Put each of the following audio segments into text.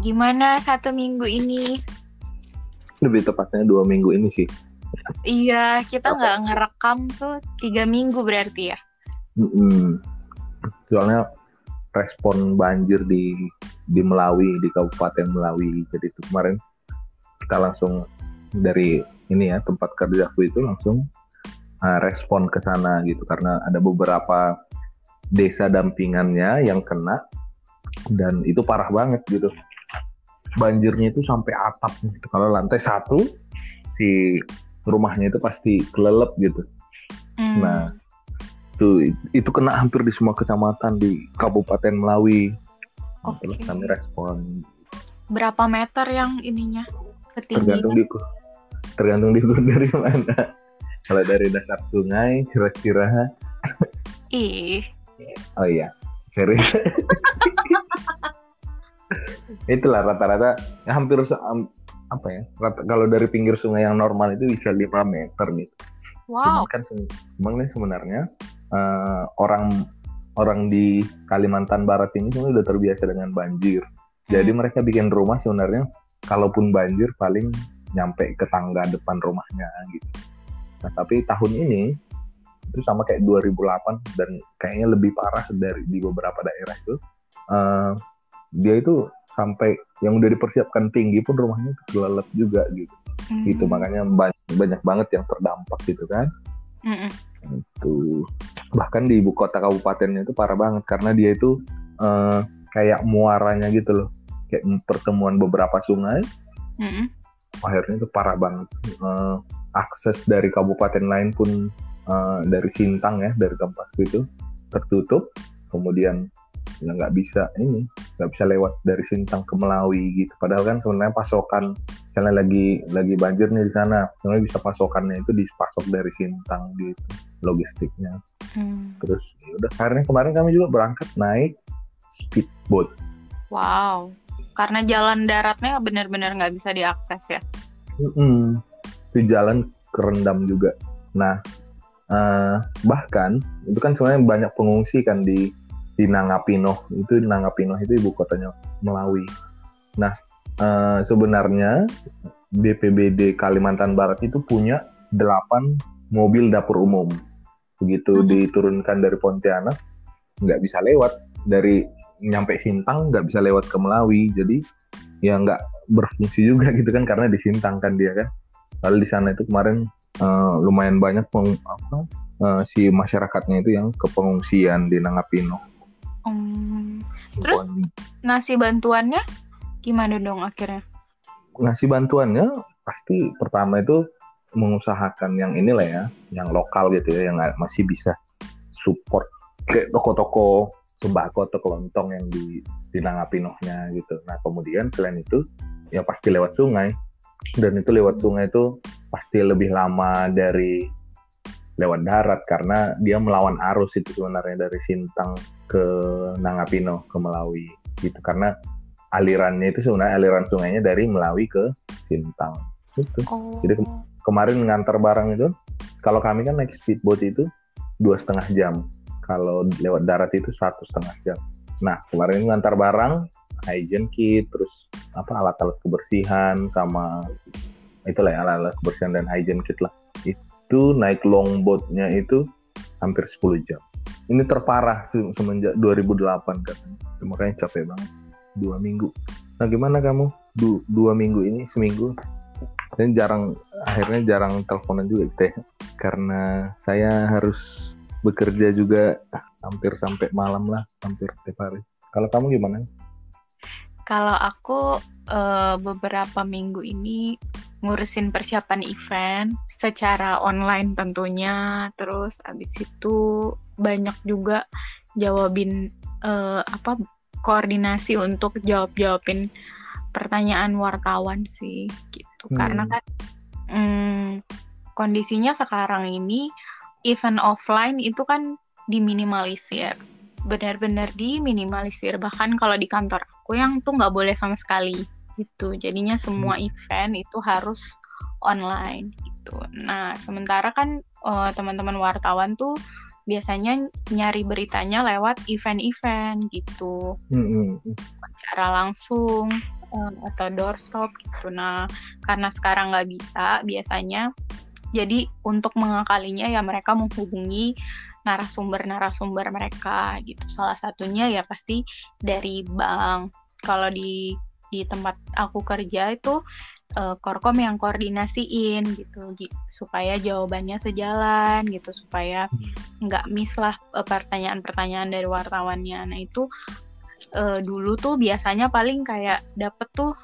Gimana satu minggu ini? Lebih tepatnya dua minggu ini sih. Iya, kita nggak ngerekam tuh tiga minggu berarti ya? Mm-mm. Soalnya respon banjir di di Melawi di Kabupaten Melawi. Jadi itu kemarin kita langsung dari ini ya tempat kerjaku itu langsung uh, respon ke sana gitu karena ada beberapa desa dampingannya yang kena dan itu parah banget gitu banjirnya itu sampai atap gitu. Kalau lantai satu si rumahnya itu pasti kelelep gitu. Hmm. Nah itu itu kena hampir di semua kecamatan di Kabupaten Melawi. Nah, Oke. Terus kami respon Berapa meter yang ininya? tergantung Ketinggian? di tergantung di dari mana. Kalau dari dasar sungai kira-kira Ih, oh iya serius. Itulah rata-rata ya hampir apa ya rata- kalau dari pinggir sungai yang normal itu bisa 5 meter gitu. wow. Cuman kan cuman sebenarnya eh, orang orang di Kalimantan Barat ini sebenarnya udah terbiasa dengan banjir. Jadi Hmm. mereka bikin rumah sebenarnya kalaupun banjir paling nyampe ke tangga depan rumahnya gitu. Nah, tapi tahun ini itu sama kayak 2008 dan kayaknya lebih parah dari di beberapa daerah itu. Eh, dia itu sampai yang udah dipersiapkan tinggi pun rumahnya kelelep juga gitu. Hmm. Gitu makanya banyak, banyak banget yang terdampak gitu kan Mm-mm. itu bahkan di ibu kota kabupatennya itu parah banget karena dia itu eh, kayak muaranya gitu loh kayak pertemuan beberapa sungai Mm-mm. akhirnya itu parah banget Eh, akses dari kabupaten lain pun eh, dari Sintang ya dari tempatku itu tertutup kemudian ya nggak bisa ini nggak bisa lewat dari Sintang ke Melawi gitu padahal kan sebenarnya pasokan misalnya lagi lagi banjir nih di sana sebenarnya bisa pasokannya itu dipasok dari Sintang gitu logistiknya Hmm. terus ya udah akhirnya kemarin kami juga berangkat naik speedboat Wow. Karena jalan daratnya benar-benar nggak bisa diakses ya. Mm-mm. itu jalan kerendam juga nah eh, bahkan itu kan sebenarnya banyak pengungsi kan di di Nangapino itu Nangapino itu ibu kotanya Melawi. Nah eh, sebenarnya BPBD Kalimantan Barat itu punya 8 mobil dapur umum. Begitu Mhm. diturunkan dari Pontianak nggak bisa lewat. Dari nyampe Sintang nggak bisa lewat ke Melawi. Jadi ya nggak berfungsi juga gitu kan karena di Sintang kan dia kan. Lalu di sana itu kemarin eh, lumayan banyak peng, apa eh, si masyarakatnya itu yang ke pengungsian di Nangapino Hmm. Terus? Ngasih bantuannya gimana dong akhirnya? ngasih bantuannya pasti pertama itu mengusahakan yang inilah ya yang lokal gitu ya yang masih bisa support kayak toko-toko sembako atau kelontong yang di di Nangapinohnya gitu. Nah kemudian selain itu ya pasti lewat sungai dan itu lewat sungai itu pasti lebih lama dari lewat darat karena dia melawan arus itu sebenarnya dari Sintang ke Nangapino ke Melawi gitu karena alirannya itu sebenarnya aliran sungainya dari Melawi ke Sintang gitu. Oh. Jadi Kemarin ngantar barang itu kalau kami kan naik speedboat itu dua setengah jam kalau lewat darat itu satu setengah jam. Nah kemarin ngantar barang hygiene kit terus apa alat-alat kebersihan sama itulah ya alat-alat kebersihan dan hygiene kit lah itu naik longboatnya itu hampir 10 jam ini terparah se- semenjak 2008 katanya. Makanya capek banget. Dua minggu. Nah gimana kamu? Du- dua minggu ini seminggu? Dan jarang akhirnya jarang teleponan juga gitu ya. Karena saya harus bekerja juga hampir sampai malam lah hampir setiap hari. Kalau kamu gimana? Kalau aku eh, beberapa minggu ini ngurusin persiapan event secara online tentunya, terus abis itu banyak juga jawabin eh, apa koordinasi untuk jawab-jawabin pertanyaan wartawan sih gitu. Hmm. Karena kan mm, kondisinya sekarang ini event offline itu kan diminimalisir. Benar-benar diminimalisir. Bahkan kalau di kantor aku yang tuh nggak boleh sama sekali gitu. Jadinya semua event itu harus online gitu. Nah sementara kan eh, teman-teman wartawan tuh biasanya nyari beritanya lewat event-event gitu Hmm, hmm, secara langsung uh, atau doorstop gitu. Nah, karena sekarang nggak bisa, biasanya jadi untuk mengakalinya ya mereka menghubungi narasumber-narasumber mereka gitu. Salah satunya ya pasti dari bank. Kalau di di tempat aku kerja itu uh, korkom yang koordinasiin gitu, supaya jawabannya sejalan gitu supaya nggak miss lah uh, pertanyaan-pertanyaan dari wartawannya. Nah itu uh, dulu tuh biasanya paling kayak dapet tuh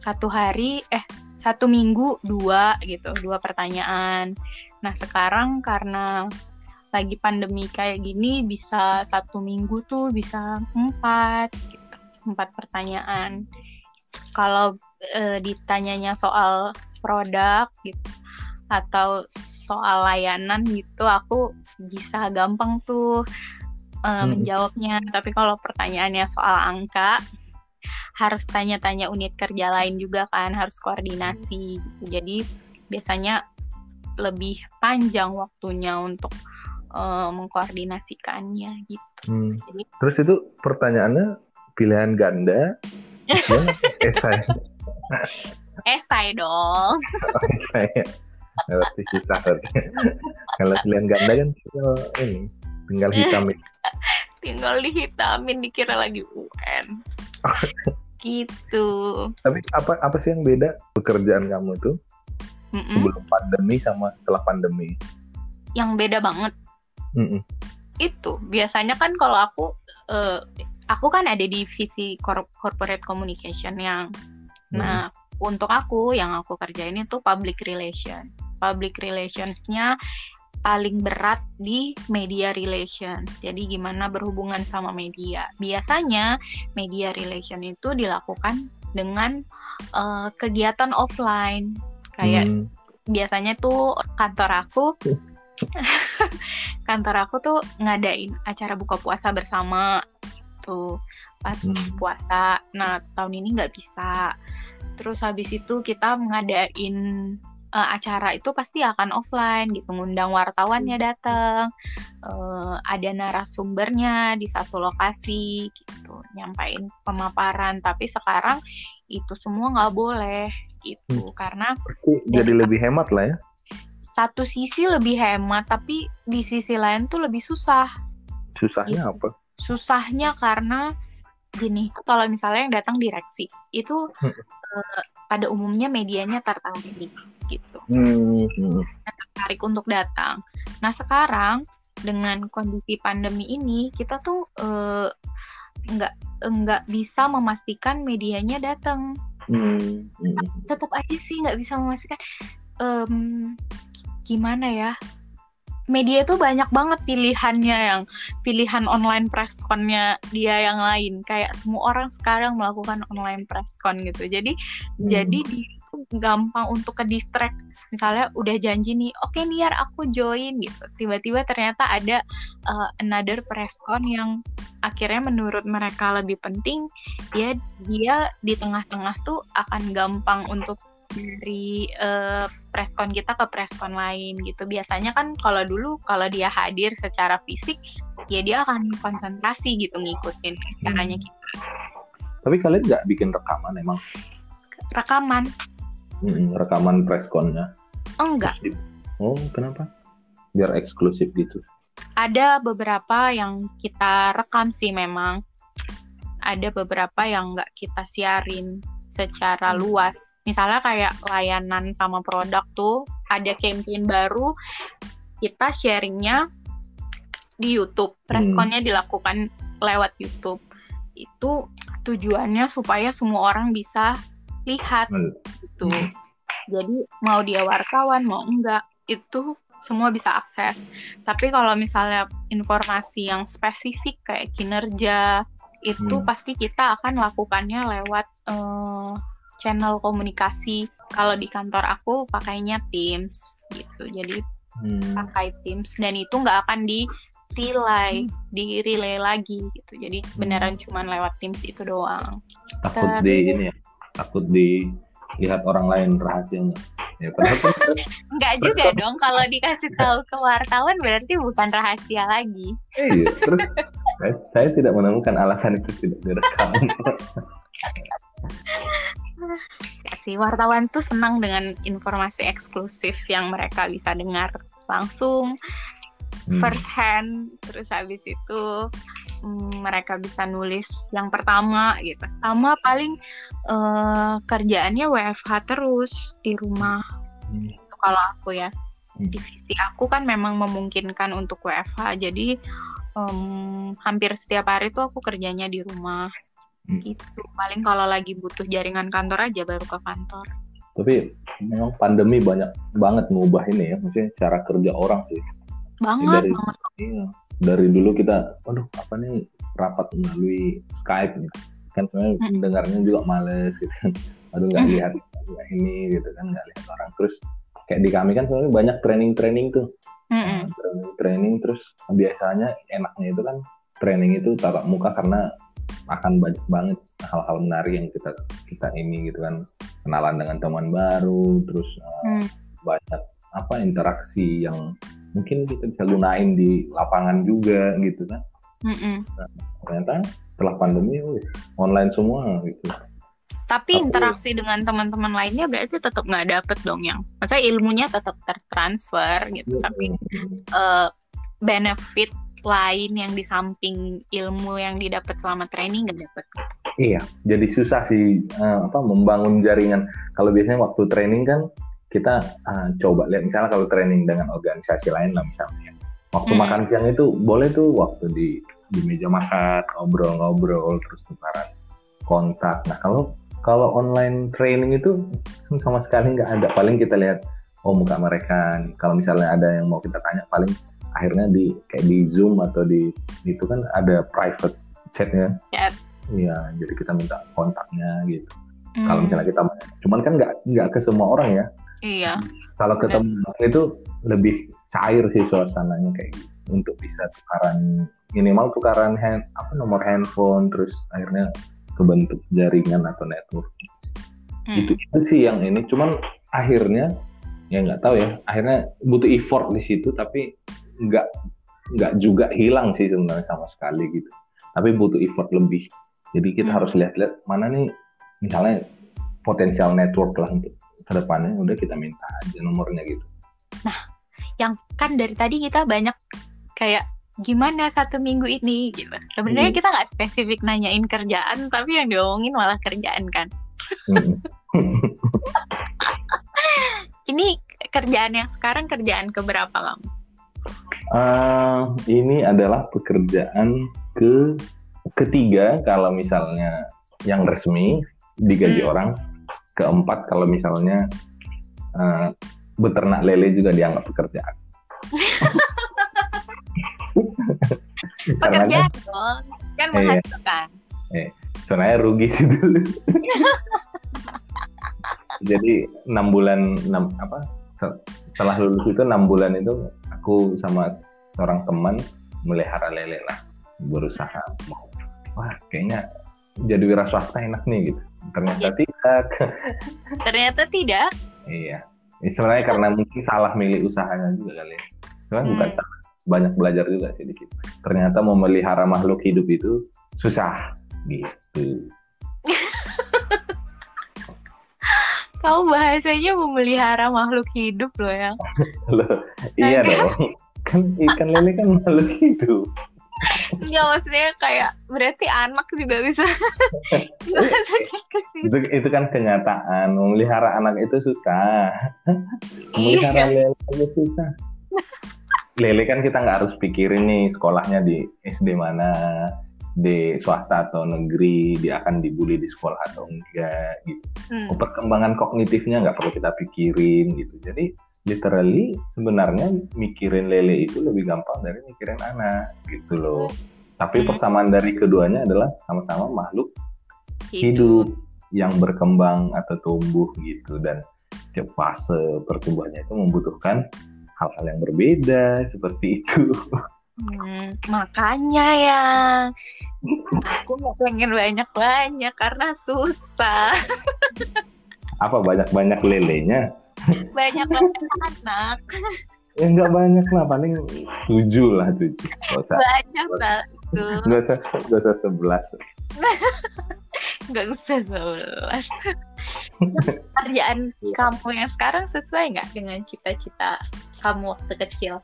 satu hari eh satu minggu dua gitu dua pertanyaan. Nah sekarang karena lagi pandemi kayak gini bisa satu minggu tuh bisa empat gitu, empat pertanyaan kalau e, ditanyanya soal produk gitu atau soal layanan gitu aku bisa gampang tuh e, hmm. menjawabnya tapi kalau pertanyaannya soal angka harus tanya-tanya unit kerja lain juga kan harus koordinasi gitu. jadi biasanya lebih panjang waktunya untuk uh, mengkoordinasikannya gitu. Hmm. Jadi, Terus itu pertanyaannya pilihan ganda, esai. esai dong. Oh, esai. Berarti susah. Kalau pilihan ganda kan ini tinggal hitamin. tinggal dihitamin dikira lagi UN. gitu. Tapi apa apa sih yang beda pekerjaan kamu itu mm -mm. sebelum pandemi sama setelah pandemi? Yang beda banget Mm-mm. Itu biasanya kan kalau aku uh, aku kan ada di divisi corporate communication yang mm. nah untuk aku yang aku kerjain itu public relations. Public relationsnya paling berat di media relations. Jadi gimana berhubungan sama media. Biasanya media relation itu dilakukan dengan uh, kegiatan offline. Kayak hmm. biasanya tuh kantor aku kantor aku tuh ngadain acara buka puasa bersama tuh pas hmm. puasa. Nah tahun ini nggak bisa. Terus habis itu kita ngadain uh, acara itu pasti akan offline gitu, ngundang wartawannya datang, uh, ada narasumbernya di satu lokasi gitu, nyampain pemaparan. Tapi sekarang itu semua nggak boleh gitu hmm. karena jadi lebih hemat lah ya satu sisi lebih hemat tapi di sisi lain tuh lebih susah susahnya gitu. apa susahnya karena gini kalau misalnya yang datang direksi itu hmm. uh, pada umumnya medianya tertarik gitu hmm. tertarik untuk datang nah sekarang dengan kondisi pandemi ini kita tuh uh, nggak nggak bisa memastikan medianya datang hmm. hmm. tetap aja sih nggak bisa memastikan um, gimana ya media itu banyak banget pilihannya yang pilihan online pressconnya dia yang lain. Kayak semua orang sekarang melakukan online presscon gitu. Jadi hmm. jadi dia itu gampang untuk ke distract misalnya udah janji nih oke okay, niar aku join gitu. Tiba-tiba ternyata ada uh, another presscon yang akhirnya menurut mereka lebih penting ya dia di tengah-tengah tuh akan gampang untuk dari uh, preskon kita ke preskon lain gitu. Biasanya kan kalau dulu kalau dia hadir secara fisik ya dia akan konsentrasi gitu ngikutin caranya hmm. kita. Tapi kalian nggak bikin rekaman emang? Rekaman. Hmm, rekaman preskonnya? Enggak. Oh, kenapa? Biar eksklusif gitu. Ada beberapa yang kita rekam sih memang. Ada beberapa yang nggak kita siarin secara hmm. luas. Misalnya kayak layanan sama produk tuh ada campaign baru, kita sharingnya di YouTube. Responnya hmm. dilakukan lewat YouTube. Itu tujuannya supaya semua orang bisa lihat hmm. gitu. Jadi mau dia wartawan mau enggak itu semua bisa akses. Tapi kalau misalnya informasi yang spesifik kayak kinerja itu hmm. pasti kita akan lakukannya lewat uh, channel komunikasi. Kalau di kantor aku pakainya Teams gitu. Jadi hmm. pakai Teams dan itu nggak akan di relay, hmm. di relay lagi gitu. Jadi hmm. beneran cuman lewat Teams itu doang. Takut Tapi, di ini ya. Takut di lihat orang lain rahasianya. Ya, Enggak juga dong kalau dikasih tahu ke wartawan berarti bukan rahasia lagi. Iya, terus saya tidak menemukan alasan itu tidak direkam. ya sih wartawan tuh senang dengan informasi eksklusif yang mereka bisa dengar langsung Hmm. first hand terus habis itu mm, mereka bisa nulis yang pertama gitu sama paling eh, kerjaannya WFH terus di rumah Hmm. Kalau aku ya Hmm. divisi aku kan memang memungkinkan untuk WFH jadi em, hampir setiap hari tuh aku kerjanya di rumah Hmm. gitu paling kalau lagi butuh jaringan kantor aja baru ke kantor Tapi memang pandemi banyak banget ngubah ini ya, maksudnya cara kerja orang sih. banget dari- banget Iya. Dari dulu kita, aduh apa nih rapat melalui Skype gitu. Kan sebenarnya Mm. dengarnya juga males gitu kan. Aduh nggak Mm. lihat nggak ini gitu kan, nggak lihat orang. Terus kayak di kami kan sebenarnya banyak training-training tuh. Mm-mm. training training terus biasanya enaknya itu kan training itu tatap muka karena akan banyak banget hal-hal menarik yang kita kita ini gitu kan kenalan dengan teman baru terus uh, Hmm. banyak apa interaksi yang mungkin kita bisa gunain di lapangan juga gitu kan Mm-mm. ternyata setelah pandemi wih, online semua gitu Tapi Aku- interaksi dengan teman-teman lainnya berarti tetap nggak dapet dong yang, maksudnya ilmunya tetap tertransfer gitu. Tapi eh, benefit lain yang di samping ilmu yang didapat selama training nggak dapet. Iya, jadi susah sih eh, apa membangun jaringan. Kalau biasanya waktu training kan kita eh, coba lihat misalnya kalau training dengan organisasi lain lah misalnya. Waktu Hmm. makan siang itu boleh tuh waktu di di meja makan ngobrol-ngobrol terus tukaran kontak. Nah kalau kalau online training itu sama sekali nggak ada. Paling kita lihat oh muka mereka. Kalau misalnya ada yang mau kita tanya paling akhirnya di kayak di Zoom atau di itu kan ada private chatnya. Chat. Iya, jadi kita minta kontaknya gitu. Hmm, Kalau misalnya kita, cuman kan nggak nggak ke semua orang ya. iya, Kalau ketemu itu lebih cair sih suasananya kayak gitu. Untuk bisa tukaran minimal tukaran hand apa nomor handphone terus akhirnya kebentuk jaringan atau network. Hmm. Itu itu sih yang ini. Cuman akhirnya ya nggak tahu ya. Akhirnya butuh effort di situ tapi nggak nggak juga hilang sih sebenarnya sama sekali gitu. Tapi butuh effort lebih. Jadi kita Hmm. harus lihat-lihat mana nih misalnya potensial network lah untuk ke depannya udah kita minta aja nomornya gitu. yang kan dari tadi kita banyak kayak gimana satu minggu ini gitu. Sebenarnya Hmm. kita nggak spesifik nanyain kerjaan, tapi yang diomongin malah kerjaan kan. Mm-mm. Ini kerjaan yang sekarang kerjaan keberapa kamu? Eh, ini adalah pekerjaan ke ketiga kalau misalnya yang resmi digaji Hmm. orang, keempat kalau misalnya eh, beternak lele juga dianggap pekerjaan. Karena kan Pekerjaan dong, kan Iya. menghasilkan. sebenarnya rugi sih dulu. Jadi enam bulan enam apa setelah lulus itu enam bulan itu aku sama seorang teman melihara lele lah berusaha mau wah kayaknya jadi wira swasta enak nih gitu. Ternyata Iya. tidak. Ternyata tidak. iya. Ini sebenarnya karena mungkin salah milih usahanya juga kali ya. Cuman bukan Hmm. salah. Banyak belajar juga sih dikit. Ternyata memelihara makhluk hidup itu susah gitu Kamu bahasanya memelihara makhluk hidup loh ya. Loh, iya Naga. dong. Kan ikan lele kan makhluk hidup. Enggak maksudnya kayak berarti anak juga bisa. Itu, itu kan kenyataan. Memelihara anak itu susah. Iya. Memelihara lele itu susah. Lele kan kita nggak harus pikirin nih sekolahnya di SD mana, di swasta atau negeri, dia akan dibully di sekolah atau enggak gitu. Hmm. Perkembangan kognitifnya nggak perlu kita pikirin gitu. Jadi literally sebenarnya mikirin lele itu lebih gampang dari mikirin anak gitu loh. Tapi Hmm. persamaan dari keduanya adalah sama-sama makhluk hidup yang berkembang atau tumbuh gitu dan setiap fase pertumbuhannya itu membutuhkan hal-hal yang berbeda seperti itu. Hmm, makanya ya aku nggak pengen banyak-banyak karena susah Apa banyak-banyak lelenya? banyak-banyak anak Ya nggak banyak lah, paling tujuh lah tujuh. Gak usah, banyak lah usah, nggak usah sebelas. nggak usah sebelas Kerjaan kamu yang sekarang sesuai nggak dengan cita-cita kamu waktu kecil?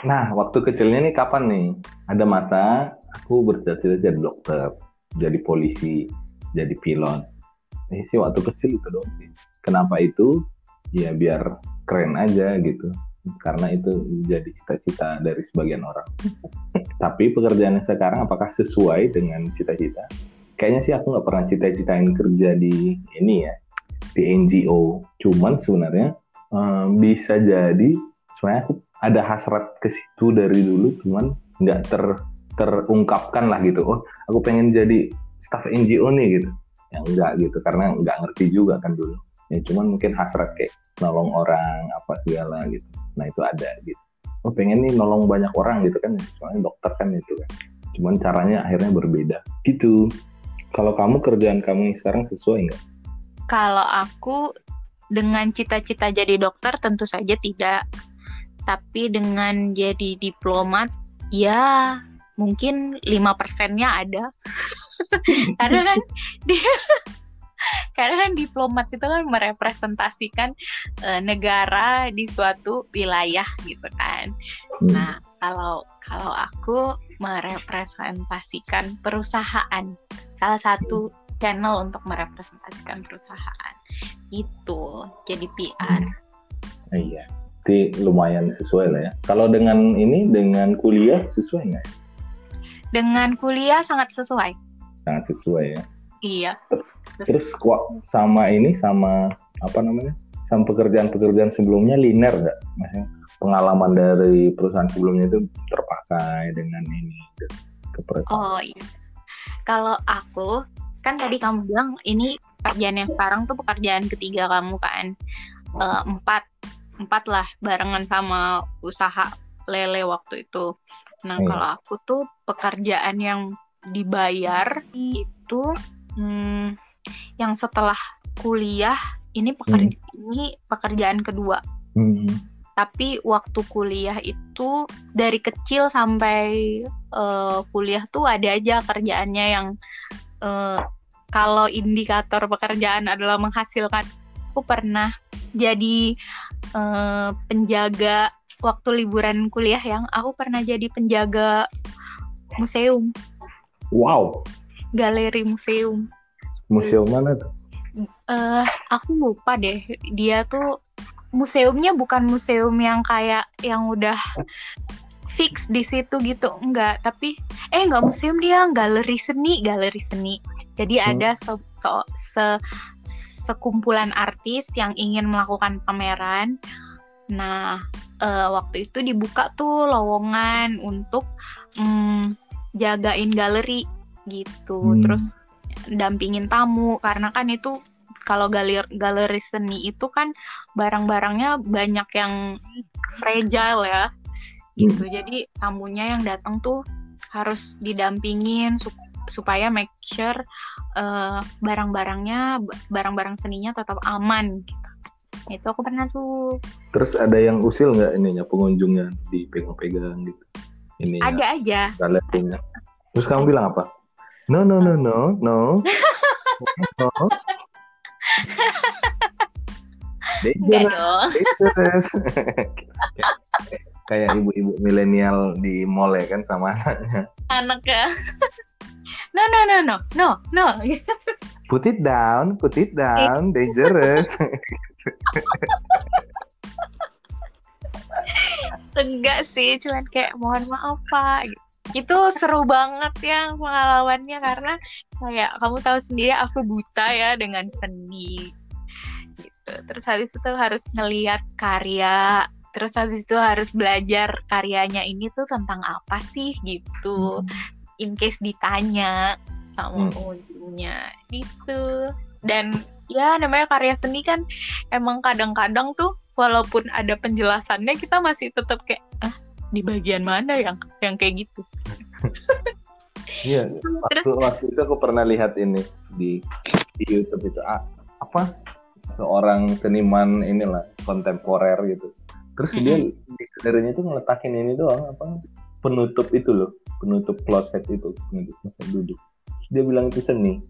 Nah, waktu kecilnya nih kapan nih? Ada masa aku bercita-cita jadi dokter, jadi polisi, jadi pilot. Ini sih waktu kecil itu dong. Kenapa itu? Ya biar keren aja gitu. Karena itu jadi cita-cita dari sebagian orang. Tapi pekerjaan sekarang apakah sesuai dengan cita-cita? Kayaknya sih aku nggak pernah cita-citain kerja di ini ya, di NGO. Cuman sebenarnya um, bisa jadi sebenarnya aku ada hasrat ke situ dari dulu cuman nggak ter terungkapkan lah gitu. Oh aku pengen jadi staff NGO nih gitu. Yang enggak gitu karena nggak ngerti juga kan dulu. Ya cuman mungkin hasrat kayak nolong orang apa segala gitu. Nah itu ada gitu. Oh pengen nih nolong banyak orang gitu kan soalnya dokter kan itu kan. Cuman caranya akhirnya berbeda. Gitu. Kalau kamu kerjaan kamu yang sekarang sesuai nggak? Kalau aku dengan cita-cita jadi dokter tentu saja tidak tapi dengan jadi diplomat ya mungkin lima persennya ada karena kan dia karena kan diplomat itu kan merepresentasikan uh, negara di suatu wilayah gitu kan hmm. nah kalau kalau aku merepresentasikan perusahaan salah satu channel untuk merepresentasikan perusahaan itu jadi PR hmm. iya berarti lumayan sesuai lah ya. Kalau dengan ini dengan kuliah sesuai nggak? Dengan kuliah sangat sesuai. Sangat sesuai ya. Iya. Terus kok sama ini sama apa namanya? Sama pekerjaan-pekerjaan sebelumnya linear nggak? Maksudnya pengalaman dari perusahaan sebelumnya itu terpakai dengan ini Oh iya. Kalau aku kan tadi kamu bilang ini pekerjaan yang sekarang tuh pekerjaan ketiga kamu kan uh, empat empat lah barengan sama usaha lele waktu itu. Nah hmm. kalau aku tuh pekerjaan yang dibayar itu hmm, yang setelah kuliah ini pekerja hmm. ini pekerjaan kedua. Hmm. Tapi waktu kuliah itu dari kecil sampai uh, kuliah tuh ada aja kerjaannya yang uh, kalau indikator pekerjaan adalah menghasilkan. Aku pernah jadi uh, penjaga waktu liburan kuliah yang aku pernah jadi penjaga museum. Wow. Galeri museum. Museum mana tuh? Uh, aku lupa deh. Dia tuh museumnya bukan museum yang kayak yang udah fix di situ gitu enggak tapi eh enggak museum dia galeri seni galeri seni jadi hmm. ada se, se, se sekumpulan artis yang ingin melakukan pameran. Nah, uh, waktu itu dibuka tuh lowongan untuk um, jagain galeri gitu. Hmm. Terus dampingin tamu karena kan itu kalau galeri galeri seni itu kan barang-barangnya banyak yang fragile ya. Gitu. Hmm. Jadi tamunya yang datang tuh harus didampingin supaya make sure uh, barang-barangnya barang-barang seninya tetap aman gitu. Itu aku pernah tuh. Terus ada yang usil nggak ininya pengunjungnya dipegang-pegang gitu? Ini ada aja. Galerinya. Terus kamu bilang apa? No no no no no. no. Dong. kayak ibu-ibu milenial di mall ya kan sama anaknya. Anaknya no no no no no no. Put it down put it down dangerous. Enggak sih cuman kayak mohon maaf pak. Itu seru banget ya pengalamannya karena kayak kamu tahu sendiri aku buta ya dengan seni. Gitu. Terus habis itu harus ngeliat karya terus habis itu harus belajar karyanya ini tuh tentang apa sih gitu. Hmm in case ditanya sama hmm. pengunjungnya gitu dan ya namanya karya seni kan emang kadang-kadang tuh walaupun ada penjelasannya kita masih tetap kayak ah di bagian mana yang yang kayak gitu iya waktu, waktu itu aku pernah lihat ini di di YouTube itu ah, apa seorang seniman inilah kontemporer gitu terus mm -hmm. dia di itu ngeletakin ini doang apa penutup itu loh penutup kloset itu penutup kloset duduk Terus dia bilang itu seni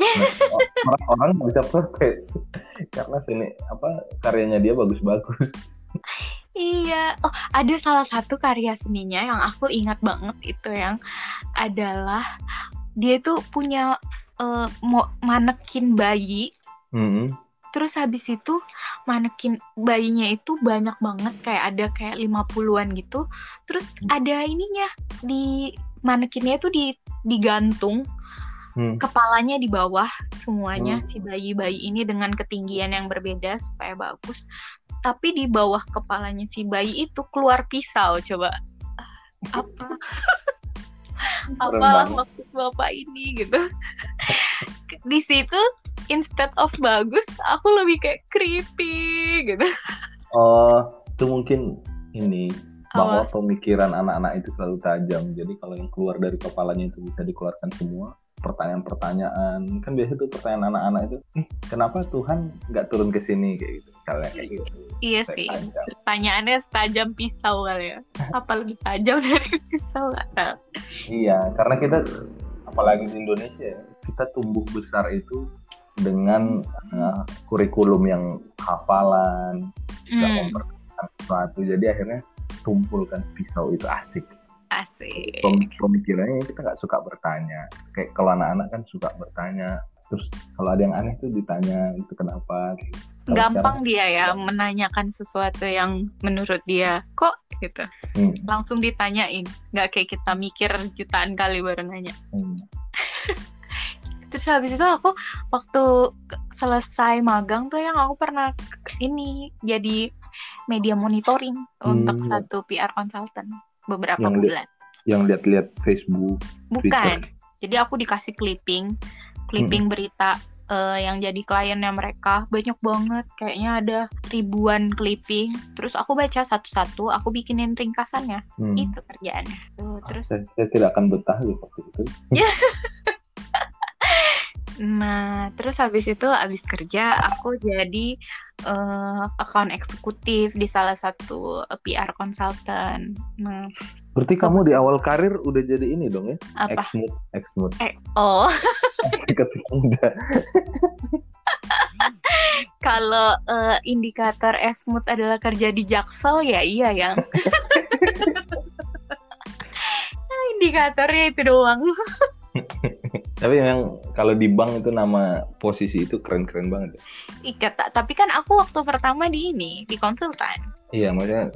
Nah, orang-orang bisa protes karena sini apa karyanya dia bagus-bagus. Iya, oh ada salah satu karya seninya yang aku ingat banget itu yang adalah dia tuh punya uh, manekin bayi. -hmm. Terus habis itu manekin bayinya itu banyak banget kayak ada kayak 50-an gitu. Terus hmm. ada ininya di manekinnya itu di digantung hmm. kepalanya di bawah semuanya hmm. si bayi-bayi ini dengan ketinggian yang berbeda supaya bagus tapi di bawah kepalanya si bayi itu keluar pisau coba apa apalah maksud bapak ini gitu di situ instead of bagus aku lebih kayak creepy gitu. Oh itu mungkin ini bahwa pemikiran anak-anak itu selalu tajam. Jadi kalau yang keluar dari kepalanya itu bisa dikeluarkan semua pertanyaan-pertanyaan. Kan biasa tuh pertanyaan anak-anak itu eh kenapa Tuhan nggak turun ke sini? Kayak gitu. Kayak gitu. Iya sih. tajam. pertanyaannya setajam pisau kali ya. Apa lebih tajam dari pisau? Iya karena kita apalagi di Indonesia kita tumbuh besar itu dengan uh, kurikulum yang hafalan nggak mm. memperhatikan sesuatu jadi akhirnya tumpulkan pisau itu asik Asik. Pemikirannya kita nggak suka bertanya. Kayak kalau anak-anak kan suka bertanya. Terus kalau ada yang aneh tuh ditanya itu kenapa. Gitu. Gampang dia ya menanyakan sesuatu yang menurut dia kok gitu. Hmm. Langsung ditanyain. Nggak kayak kita mikir jutaan kali baru nanya. Hmm. Terus habis itu aku waktu selesai magang tuh yang aku pernah ini jadi media monitoring hmm. untuk satu PR consultant beberapa yang bulan. Yang lihat-lihat Facebook. Bukan. Twitter. Jadi aku dikasih clipping, clipping hmm. berita uh, yang jadi kliennya mereka banyak banget. Kayaknya ada ribuan clipping. Terus aku baca satu-satu, aku bikinin ringkasannya. Hmm. Itu kerjaannya. Tuh, terus saya, saya tidak akan betah di waktu itu. Nah, terus habis itu habis kerja aku jadi uh, account eksekutif di salah satu uh, PR consultant. Nah, berarti kamu di awal karir udah jadi ini dong ya? Apa? Exmood, Exmood. Eh, oh. Ketika muda. Kalau uh, indikator Exmood adalah kerja di Jaksel ya iya yang. Indikatornya itu doang. Tapi memang kalau di bank itu nama posisi itu keren-keren banget. Iya, tapi kan aku waktu pertama di ini, di konsultan. Iya, maksudnya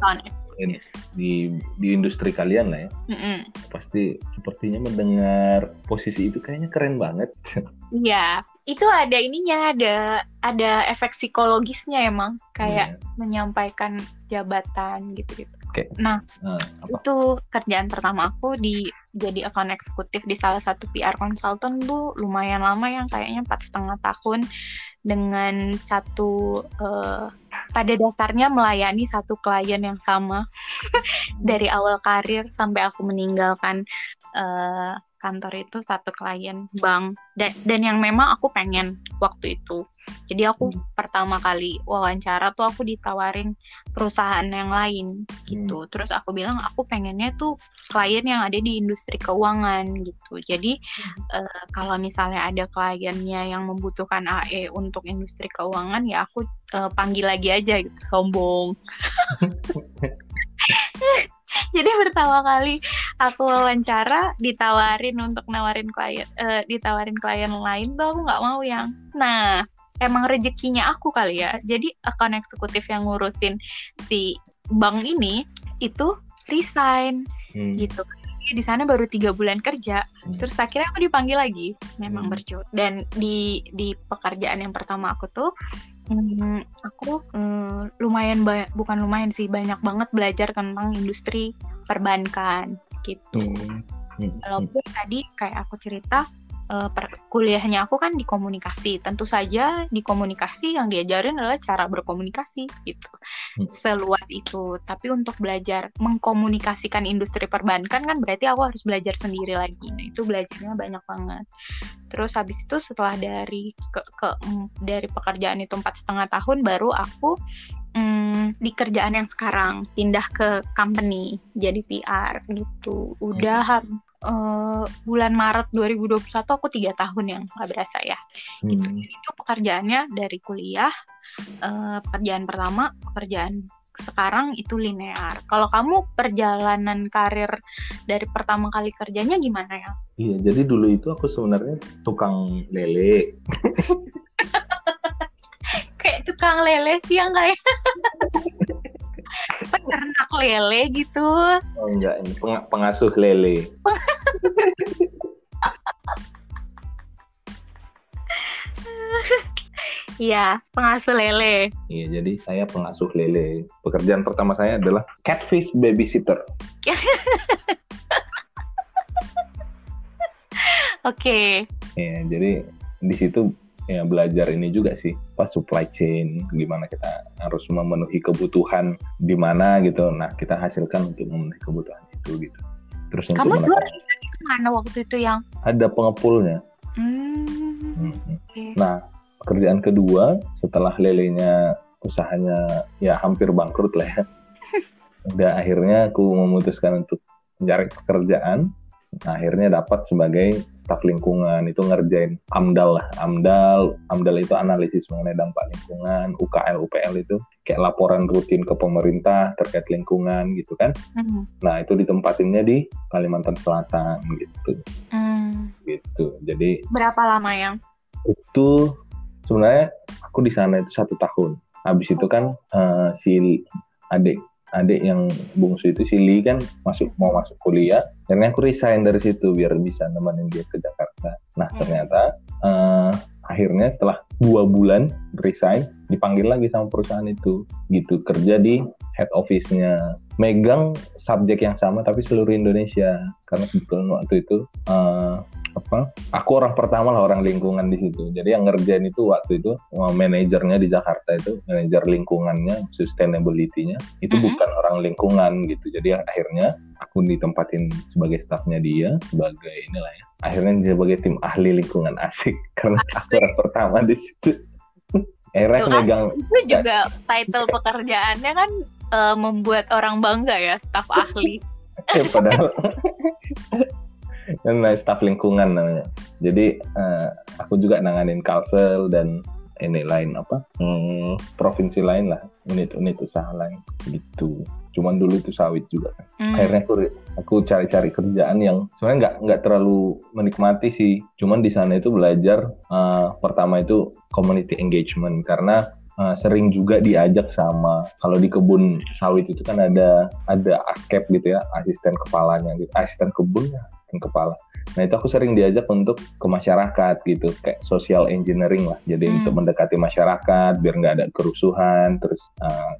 in, di di industri kalian lah ya. Mm -mm. Pasti sepertinya mendengar posisi itu kayaknya keren banget. Iya, itu ada ininya, ada ada efek psikologisnya emang kayak yeah. menyampaikan jabatan gitu-gitu. Okay. Nah, uh, itu kerjaan pertama aku di jadi account eksekutif di salah satu PR consultant tuh lumayan lama yang kayaknya empat setengah tahun. Dengan satu uh, pada dasarnya melayani satu klien yang sama. Dari awal karir sampai aku meninggalkan uh, kantor itu satu klien bank dan dan yang memang aku pengen waktu itu jadi aku hmm. pertama kali wawancara tuh aku ditawarin perusahaan yang lain gitu hmm. terus aku bilang aku pengennya tuh klien yang ada di industri keuangan gitu jadi hmm. uh, kalau misalnya ada kliennya yang membutuhkan AE untuk industri keuangan ya aku uh, panggil lagi aja gitu sombong jadi pertama kali aku wawancara ditawarin untuk nawarin klien uh, ditawarin klien lain tuh aku nggak mau yang nah emang rezekinya aku kali ya jadi akun eksekutif yang ngurusin si bank ini itu resign hmm. gitu di sana baru tiga bulan kerja hmm. terus akhirnya aku dipanggil lagi memang hmm. bercut dan di di pekerjaan yang pertama aku tuh hmm, aku hmm, lumayan banyak bukan lumayan sih banyak banget belajar tentang industri perbankan gitu hmm. Hmm. walaupun tadi kayak aku cerita uh, per, kuliahnya aku kan di komunikasi. Tentu saja di komunikasi yang diajarin adalah cara berkomunikasi gitu. Hmm. Seluas itu. Tapi untuk belajar mengkomunikasikan industri perbankan kan berarti aku harus belajar sendiri lagi. Nah, itu belajarnya banyak banget. Terus habis itu setelah dari ke, ke dari pekerjaan itu empat setengah tahun baru aku hmm, di kerjaan yang sekarang pindah ke company jadi PR gitu. Udah hmm uh, bulan Maret 2021 aku tiga tahun yang nggak berasa ya. Hmm. Itu, itu pekerjaannya dari kuliah, uh, pekerjaan pertama, pekerjaan sekarang itu linear. Kalau kamu perjalanan karir dari pertama kali kerjanya gimana ya? Iya, jadi dulu itu aku sebenarnya tukang lele. Kayak tukang lele sih yang kayak peternak lele gitu. Oh enggak, ini peng pengasuh lele. Iya, pengasuh lele. Iya, jadi saya pengasuh lele. Pekerjaan pertama saya adalah catfish babysitter. Oke. Okay. Ya, jadi di situ ya belajar ini juga sih pas supply chain gimana kita harus memenuhi kebutuhan di mana gitu. Nah kita hasilkan untuk memenuhi kebutuhan itu gitu. Terus kamu jual mana waktu itu yang ada pengepulnya. Hmm, hmm. Okay. nah pekerjaan kedua setelah lelenya usahanya ya hampir bangkrut lah ya. Udah akhirnya aku memutuskan untuk mencari pekerjaan nah, akhirnya dapat sebagai staf lingkungan itu ngerjain AMDAL lah. AMDAL, AMDAL itu analisis mengenai dampak lingkungan, UKL, UPL itu kayak laporan rutin ke pemerintah terkait lingkungan gitu kan. Mm. Nah, itu ditempatinnya di Kalimantan Selatan gitu. Mm. Gitu. Jadi berapa lama yang? Itu sebenarnya aku di sana itu satu tahun. Habis itu kan uh, si adik adik yang bungsu itu si Lee kan masuk mau masuk kuliah akhirnya aku resign dari situ biar bisa nemenin dia ke Jakarta. Nah hmm. ternyata uh, akhirnya setelah dua bulan resign dipanggil lagi sama perusahaan itu. Gitu kerja di head office-nya. Megang subjek yang sama tapi seluruh Indonesia. Karena kebetulan waktu itu uh, apa aku orang pertama lah orang lingkungan di situ. Jadi yang ngerjain itu waktu itu manajernya di Jakarta itu manajer lingkungannya sustainability-nya itu mm -hmm. bukan orang lingkungan gitu. Jadi akhirnya aku ditempatin sebagai staffnya dia sebagai inilah ya akhirnya dia sebagai tim ahli lingkungan asik. Karena aku orang pertama di situ. Akhirnya aku megang itu juga title pekerjaannya kan uh, membuat orang bangga ya staff ahli. Ya padahal staff lingkungan namanya. Jadi uh, aku juga nanganin kalsel dan ini lain apa hmm, provinsi lain lah unit-unit usaha lain gitu. Cuman dulu itu sawit juga kan. Mm. akhirnya aku aku cari-cari kerjaan yang sebenarnya nggak nggak terlalu menikmati sih. Cuman di sana itu belajar uh, pertama itu community engagement. Karena uh, sering juga diajak sama kalau di kebun sawit itu kan ada ada askep gitu ya asisten kepalanya gitu asisten kebun ya kepala. Nah itu aku sering diajak untuk ke masyarakat gitu, kayak social engineering lah. Jadi hmm. untuk mendekati masyarakat biar nggak ada kerusuhan, terus uh,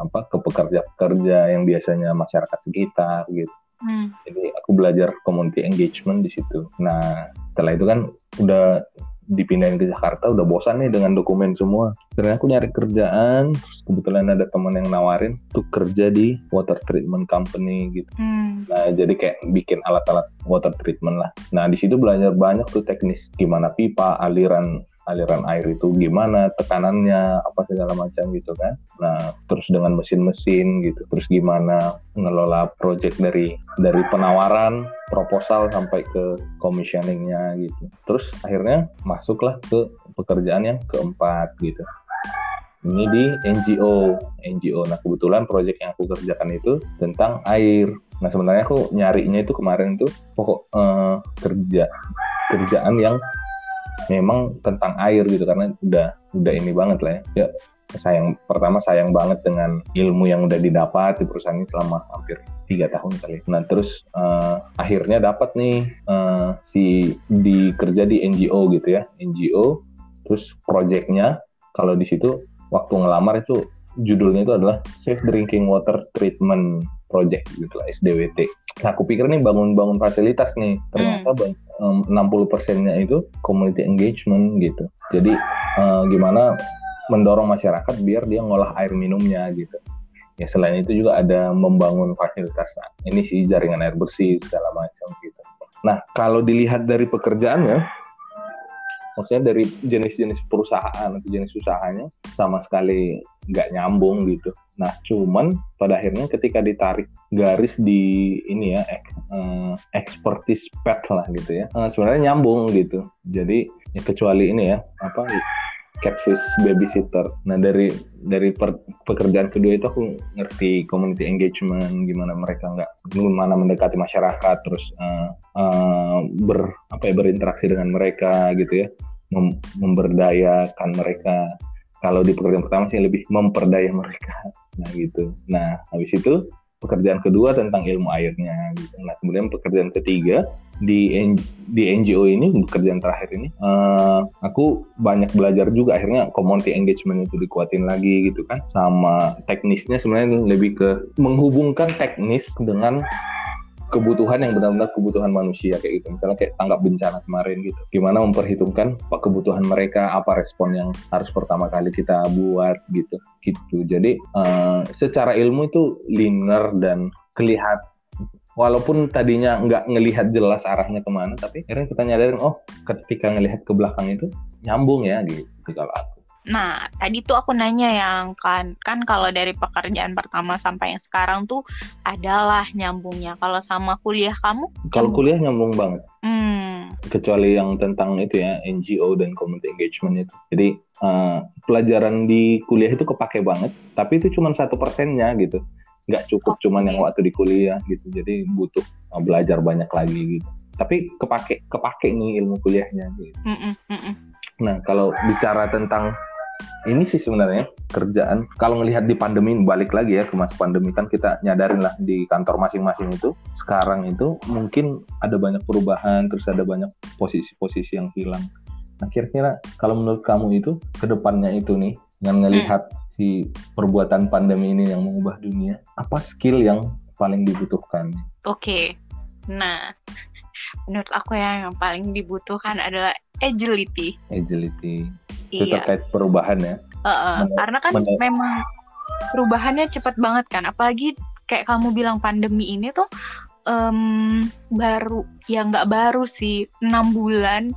apa ke pekerja-pekerja yang biasanya masyarakat sekitar gitu. Hmm. Jadi aku belajar community engagement di situ. Nah setelah itu kan udah dipindahin ke Jakarta udah bosan nih dengan dokumen semua. Ternyata aku nyari kerjaan, terus kebetulan ada teman yang nawarin tuh kerja di water treatment company gitu. Hmm. Nah jadi kayak bikin alat-alat water treatment lah. Nah di situ belajar banyak tuh teknis gimana pipa, aliran aliran air itu gimana, tekanannya, apa segala macam gitu kan. Nah, terus dengan mesin-mesin gitu, terus gimana ngelola project dari dari penawaran, proposal sampai ke commissioningnya gitu. Terus akhirnya masuklah ke pekerjaan yang keempat gitu. Ini di NGO, NGO. Nah kebetulan project yang aku kerjakan itu tentang air. Nah sebenarnya aku nyarinya itu kemarin itu pokok eh, kerja kerjaan yang memang tentang air gitu karena udah udah ini banget lah ya. ya sayang pertama sayang banget dengan ilmu yang udah didapat di perusahaan ini selama hampir tiga tahun kali. Nah terus uh, akhirnya dapat nih uh, si di kerja di NGO gitu ya NGO. Terus projectnya kalau di situ waktu ngelamar itu judulnya itu adalah Safe Drinking Water Treatment Project gitu lah SDWT. Nah aku pikir nih bangun-bangun fasilitas nih ternyata hmm. 60 persennya itu community engagement gitu. Jadi uh, gimana mendorong masyarakat biar dia ngolah air minumnya gitu. Ya selain itu juga ada membangun fasilitas. ini sih jaringan air bersih segala macam gitu. Nah kalau dilihat dari pekerjaannya, maksudnya dari jenis-jenis perusahaan atau jenis usahanya sama sekali nggak nyambung gitu. Nah, cuman pada akhirnya ketika ditarik garis di ini ya ek, eh, expertise pet lah gitu ya, eh, sebenarnya nyambung gitu. Jadi ya kecuali ini ya apa catfish babysitter. Nah dari dari per, pekerjaan kedua itu aku ngerti community engagement, gimana mereka nggak gimana mendekati masyarakat, terus uh, uh, ber apa ya berinteraksi dengan mereka gitu ya, mem, memberdayakan mereka. Kalau di pekerjaan pertama sih lebih memperdaya mereka, nah gitu. Nah habis itu pekerjaan kedua tentang ilmu airnya gitu. Nah kemudian pekerjaan ketiga di di NGO ini pekerjaan terakhir ini uh, aku banyak belajar juga akhirnya community engagement itu dikuatin lagi gitu kan sama teknisnya sebenarnya lebih ke menghubungkan teknis dengan kebutuhan yang benar-benar kebutuhan manusia kayak gitu. Misalnya kayak tanggap bencana kemarin gitu. Gimana memperhitungkan apa kebutuhan mereka apa respon yang harus pertama kali kita buat gitu gitu. Jadi uh, secara ilmu itu linear dan kelihatan walaupun tadinya nggak ngelihat jelas arahnya ke mana tapi akhirnya kita nyadarin oh ketika ngelihat ke belakang itu nyambung ya gitu. Kalau Nah, tadi tuh aku nanya yang kan kan kalau dari pekerjaan pertama sampai yang sekarang tuh adalah nyambungnya. Kalau sama kuliah kamu? Kalau kuliah nyambung banget. Hmm. Kecuali yang tentang itu ya NGO dan community engagement itu. Jadi uh, pelajaran di kuliah itu kepake banget, tapi itu cuma satu persennya gitu. Nggak cukup okay. cuman yang waktu di kuliah gitu. Jadi butuh uh, belajar banyak lagi gitu. Tapi kepake kepake nih ilmu kuliahnya gitu. Mm -mm, mm -mm. Nah, kalau bicara tentang ini sih sebenarnya kerjaan. Kalau ngelihat di pandemi balik lagi ya ke masa pandemi kan kita nyadarin lah di kantor masing-masing itu. Sekarang itu mungkin ada banyak perubahan terus ada banyak posisi-posisi yang hilang. Nah kira-kira kalau menurut kamu itu ke depannya itu nih yang ngelihat hmm. si perbuatan pandemi ini yang mengubah dunia apa skill yang paling dibutuhkan? Oke. Okay. nah menurut aku yang paling dibutuhkan adalah agility. Agility itu iya. terkait perubahan ya. Uh, uh, karena kan memang perubahannya cepat banget kan, apalagi kayak kamu bilang pandemi ini tuh um, baru ya nggak baru sih enam bulan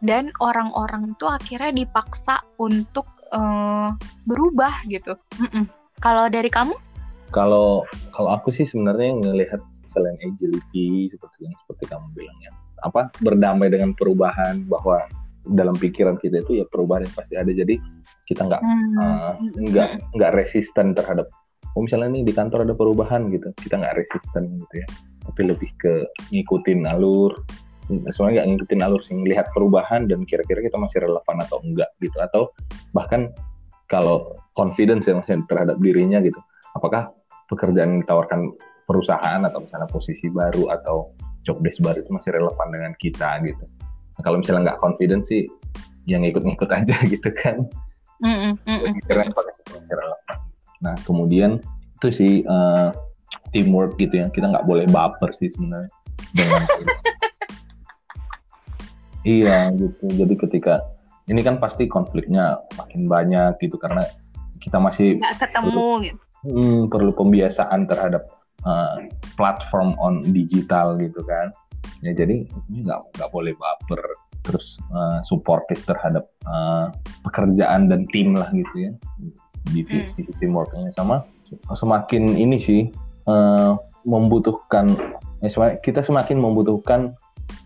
dan orang-orang itu akhirnya dipaksa untuk uh, berubah gitu. Mm -mm. Kalau dari kamu? Kalau kalau aku sih sebenarnya ngelihat selain agility seperti yang seperti kamu bilang ya, apa berdamai dengan perubahan bahwa dalam pikiran kita itu ya perubahan yang pasti ada. Jadi kita nggak hmm. uh, nggak nggak resisten terhadap oh misalnya nih di kantor ada perubahan gitu kita nggak resisten gitu ya. Tapi lebih ke ngikutin alur sebenarnya nggak ngikutin alur sih melihat perubahan dan kira-kira kita masih relevan atau enggak gitu. Atau bahkan kalau confidence ya maksudnya terhadap dirinya gitu apakah pekerjaan yang ditawarkan perusahaan atau misalnya posisi baru atau job desk baru itu masih relevan dengan kita gitu Nah, kalau misalnya nggak confident sih yang ngikut-ngikut aja gitu kan. Mm nah kemudian itu sih uh, teamwork gitu ya. Kita nggak boleh baper sih sebenarnya. Dengan iya gitu. Jadi ketika ini kan pasti konfliknya makin banyak gitu karena kita masih nggak ketemu perlu, gitu. Hmm, perlu pembiasaan terhadap uh, platform on digital gitu kan ya jadi ini nggak nggak boleh baper terus uh, supportive terhadap uh, pekerjaan dan tim lah gitu ya. Di sisi hmm. teamworknya sama semakin ini sih uh, membutuhkan eh, kita semakin membutuhkan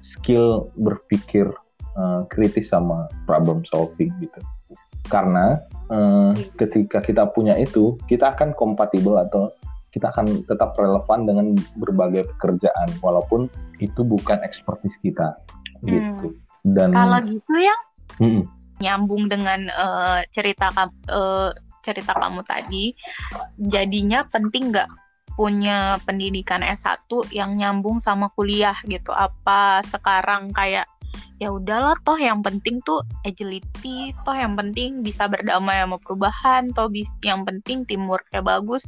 skill berpikir uh, kritis sama problem solving gitu. Karena uh, ketika kita punya itu kita akan kompatibel atau kita akan tetap relevan dengan berbagai pekerjaan walaupun itu bukan ekspertis kita hmm. gitu. Dan kalau gitu ya mm nyambung dengan uh, cerita uh, cerita kamu tadi, jadinya penting nggak punya pendidikan S1 yang nyambung sama kuliah gitu. Apa sekarang kayak ya udahlah toh yang penting tuh agility, toh yang penting bisa berdamai sama perubahan, toh yang penting teamworknya bagus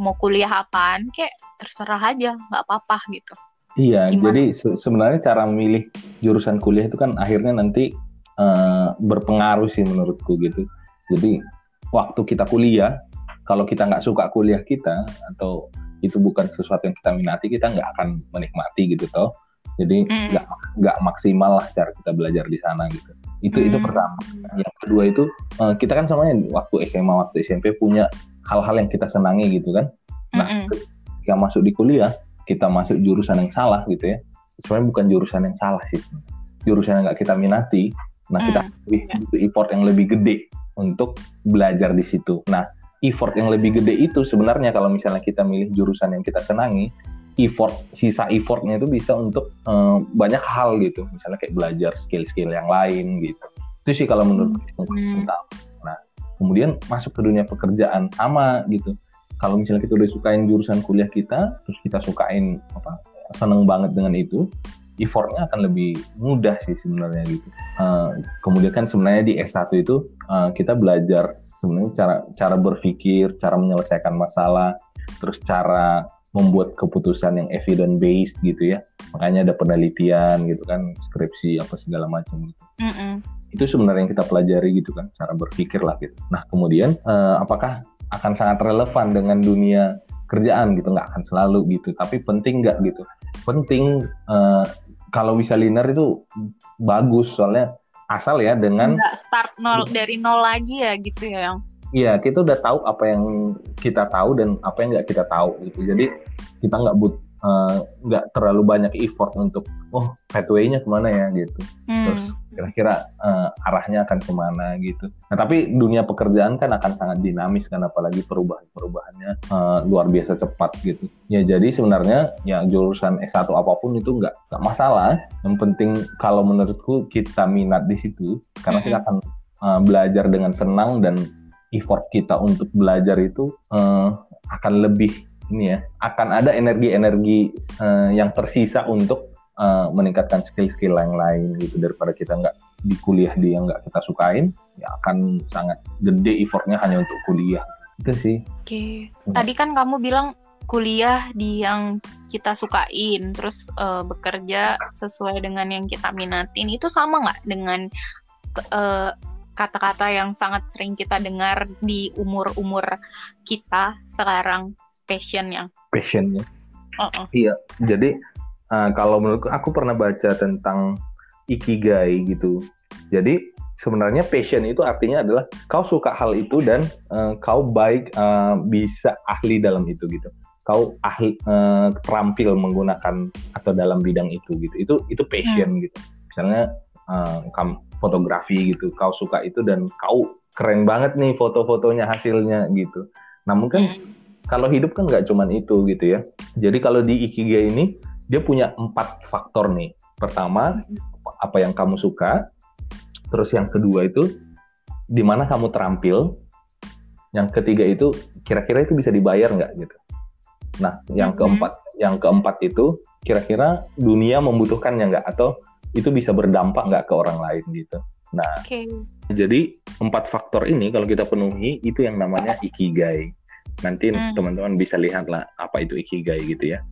mau kuliah apaan kayak terserah aja nggak apa-apa gitu iya Gimana? jadi se sebenarnya cara memilih jurusan kuliah itu kan akhirnya nanti uh, berpengaruh sih menurutku gitu jadi waktu kita kuliah kalau kita nggak suka kuliah kita atau itu bukan sesuatu yang kita minati kita nggak akan menikmati gitu toh jadi nggak mm. nggak maksimal lah cara kita belajar di sana gitu itu itu Hmm. pertama yang kedua itu eh, kita kan samanya waktu SMA waktu SMP punya hal-hal yang kita senangi gitu kan. Nah, Mm-mm. ketika masuk di kuliah kita masuk jurusan yang salah gitu ya. Sebenarnya bukan jurusan yang salah sih. Jurusan yang nggak kita minati. Nah kita Hmm, lebih ya. butuh effort yang lebih gede untuk belajar di situ. Nah effort yang lebih gede itu sebenarnya kalau misalnya kita milih jurusan yang kita senangi effort sisa effortnya itu bisa untuk eh, banyak hal gitu. Misalnya kayak belajar skill-skill yang lain gitu. Itu sih kalau menurut Hmm. nah kemudian masuk ke dunia pekerjaan sama gitu. Kalau misalnya kita udah sukain jurusan kuliah kita terus kita sukain apa seneng banget dengan itu effortnya akan lebih mudah sih sebenarnya gitu. Eh, kemudian kan sebenarnya di S1 itu eh, kita belajar sebenarnya cara cara berpikir cara menyelesaikan masalah terus cara membuat keputusan yang evidence based gitu ya. Makanya ada penelitian gitu kan skripsi apa segala macam gitu. Mm-mm. Itu sebenarnya yang kita pelajari gitu kan cara berpikir lah gitu nah kemudian eh, apakah akan sangat relevan dengan dunia kerjaan gitu nggak akan selalu gitu tapi penting nggak gitu penting eh, kalau bisa linear itu bagus soalnya asal ya dengan nggak start nol dari nol lagi ya gitu ya yang Iya, kita udah tahu apa yang kita tahu dan apa yang nggak kita tahu gitu. Jadi kita nggak but eh, nggak terlalu banyak effort untuk oh pathway-nya ke mana ya gitu. Terus Hmm. Kira-kira eh, arahnya akan ke mana gitu. Nah tapi dunia pekerjaan kan akan sangat dinamis kan apalagi perubahan-perubahannya eh, luar biasa cepat gitu. Ya jadi sebenarnya ya jurusan S1 apa pun itu nggak nggak masalah. Yang penting kalau menurutku kita minat di situ karena kita akan eh, belajar dengan senang dan effort kita untuk belajar itu eh, akan lebih ini ya akan ada energi-energi eh, yang tersisa untuk eh, meningkatkan skill-skill yang lain gitu daripada kita nggak di kuliah di yang nggak kita sukain ya akan sangat gede effortnya hanya untuk kuliah itu sih Oke. Hmm. Tadi kan kamu bilang kuliah di yang kita sukain, terus eh, bekerja sesuai dengan yang kita minatin. Itu sama nggak dengan eh, kata-kata yang sangat sering kita dengar di umur-umur kita sekarang passion yang. passionnya Oh, oh. jadi eh, kalau menurutku aku pernah baca tentang ikigai gitu. Jadi sebenarnya passion itu artinya adalah kau suka hal itu dan eh, kau baik eh, bisa ahli dalam itu gitu. Kau ahli eh, terampil menggunakan atau dalam bidang itu gitu. Itu itu passion gitu. Misalnya eh, kamu fotografi gitu kau suka itu dan kau keren banget nih foto-fotonya hasilnya gitu. Nah mungkin Hmm. kalau hidup kan nggak cuman itu gitu ya. Jadi kalau di Ikigai ini dia punya empat faktor nih. Pertama apa yang kamu suka, terus yang kedua itu di mana kamu terampil, yang ketiga itu kira-kira itu bisa dibayar nggak gitu. Nah yang Mhm. keempat, yang keempat itu kira-kira dunia membutuhkannya nggak atau itu bisa berdampak nggak ke orang lain gitu. Nah Oke. jadi empat faktor ini kalau kita penuhi itu yang namanya ikigai. Nanti Hmm. teman-teman bisa lihat lah apa itu ikigai gitu ya.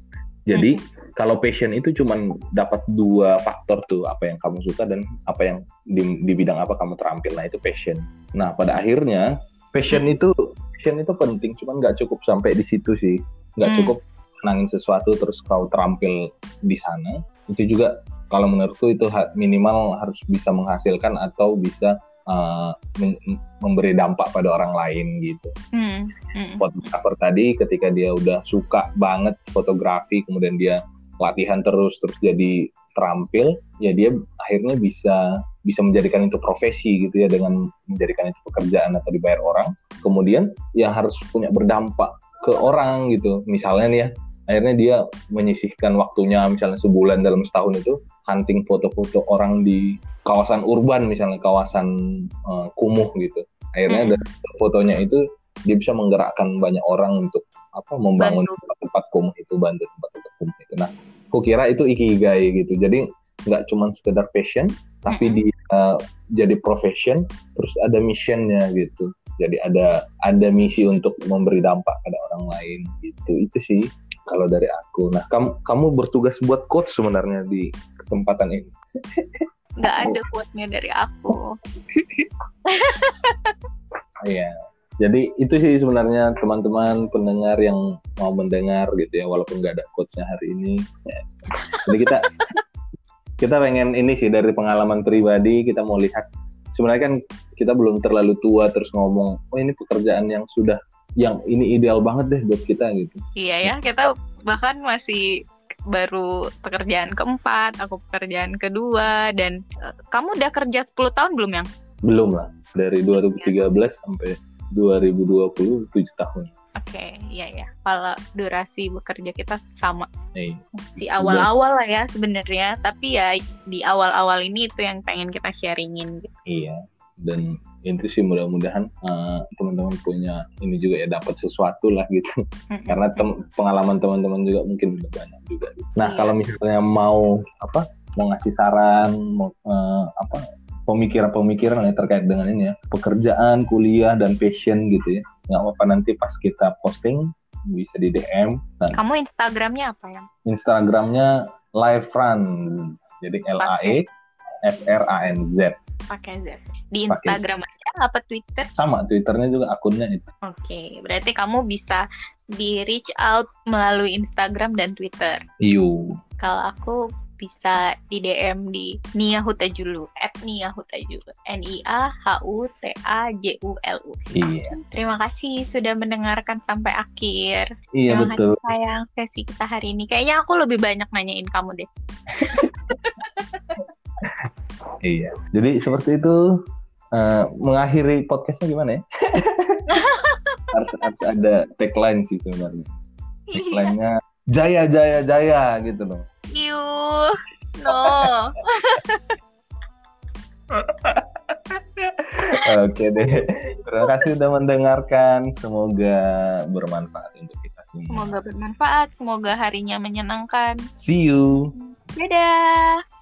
Jadi kalau passion itu cuman dapat dua faktor tuh apa yang kamu suka dan apa yang di, di bidang apa kamu terampil. Nah itu passion. Nah pada akhirnya passion itu passion itu penting, cuman nggak cukup sampai di situ sih. Nggak Hmm. cukup nangin sesuatu terus kau terampil di sana. Itu juga kalau menurutku itu minimal harus bisa menghasilkan atau bisa uh, mem- memberi dampak pada orang lain gitu. Hmm. Hmm. Fotografer tadi ketika dia udah suka banget fotografi, kemudian dia latihan terus terus jadi terampil, ya dia akhirnya bisa bisa menjadikan itu profesi gitu ya dengan menjadikan itu pekerjaan atau dibayar orang. Kemudian ya harus punya berdampak ke orang gitu. Misalnya nih ya, akhirnya dia menyisihkan waktunya misalnya sebulan dalam setahun itu hunting foto-foto orang di kawasan urban misalnya kawasan eh, kumuh gitu. Akhirnya Mm. dari fotonya itu dia bisa menggerakkan banyak orang untuk apa membangun tempat-tempat kumuh itu bantu tempat-tempat kumuh itu. Nah, aku kira itu ikigai gitu. Jadi nggak cuma sekedar passion, tapi di eh, jadi profession, terus ada missionnya gitu. Jadi ada ada misi untuk memberi dampak pada orang lain gitu. Itu sih kalau dari aku. Nah, kamu kamu bertugas buat coach sebenarnya di kesempatan ini. Nggak ada quote-nya dari aku. Iya. Jadi itu sih sebenarnya teman-teman pendengar yang mau mendengar gitu ya, walaupun nggak ada coachnya hari ini. Ya. Jadi kita kita pengen ini sih dari pengalaman pribadi kita mau lihat sebenarnya kan kita belum terlalu tua terus ngomong oh ini pekerjaan yang sudah yang ini ideal banget deh buat kita gitu. Iya ya, kita bahkan masih baru pekerjaan keempat, aku pekerjaan kedua dan uh, kamu udah kerja 10 tahun belum yang? Belum lah, dari 2013 sampai 2020 7 tahun. Oke, okay, iya ya. Kalau durasi bekerja kita sama. Hey. Si awal-awal lah ya sebenarnya, tapi ya di awal-awal ini itu yang pengen kita sharingin gitu. Iya. Dan itu sih mudah-mudahan uh, teman-teman punya ini juga ya dapat sesuatu lah gitu. Karena tem pengalaman teman-teman juga mungkin udah banyak juga. Gitu. Nah, iya. kalau misalnya mau apa? Mau ngasih saran, mau uh, apa? pemikiran-pemikiran yang terkait dengan ini ya pekerjaan kuliah dan passion gitu ya nggak apa-apa nanti pas kita posting bisa di DM nah, kamu Instagramnya apa ya Instagramnya Live Friends jadi L A E F R A N Z pakai Z di Instagram Pake. aja apa Twitter sama Twitternya juga akunnya itu oke okay, berarti kamu bisa di reach out melalui Instagram dan Twitter iyo kalau aku bisa di DM di Nia Hutajulu at Nia Hutajulu N I A H U T A J U L U. Iya. Terima kasih sudah mendengarkan sampai akhir. Iya Terima betul. Kasih sayang sesi kita hari ini. Kayaknya aku lebih banyak nanyain kamu deh. iya. Jadi seperti itu uh, mengakhiri podcastnya gimana ya? harus, harus ada tagline sih sebenarnya. Iya. Tagline-nya jaya jaya jaya gitu loh. You no. Oke deh. Terima kasih sudah mendengarkan. Semoga bermanfaat untuk kita semua. Semoga bermanfaat. Semoga harinya menyenangkan. See you. Dadah.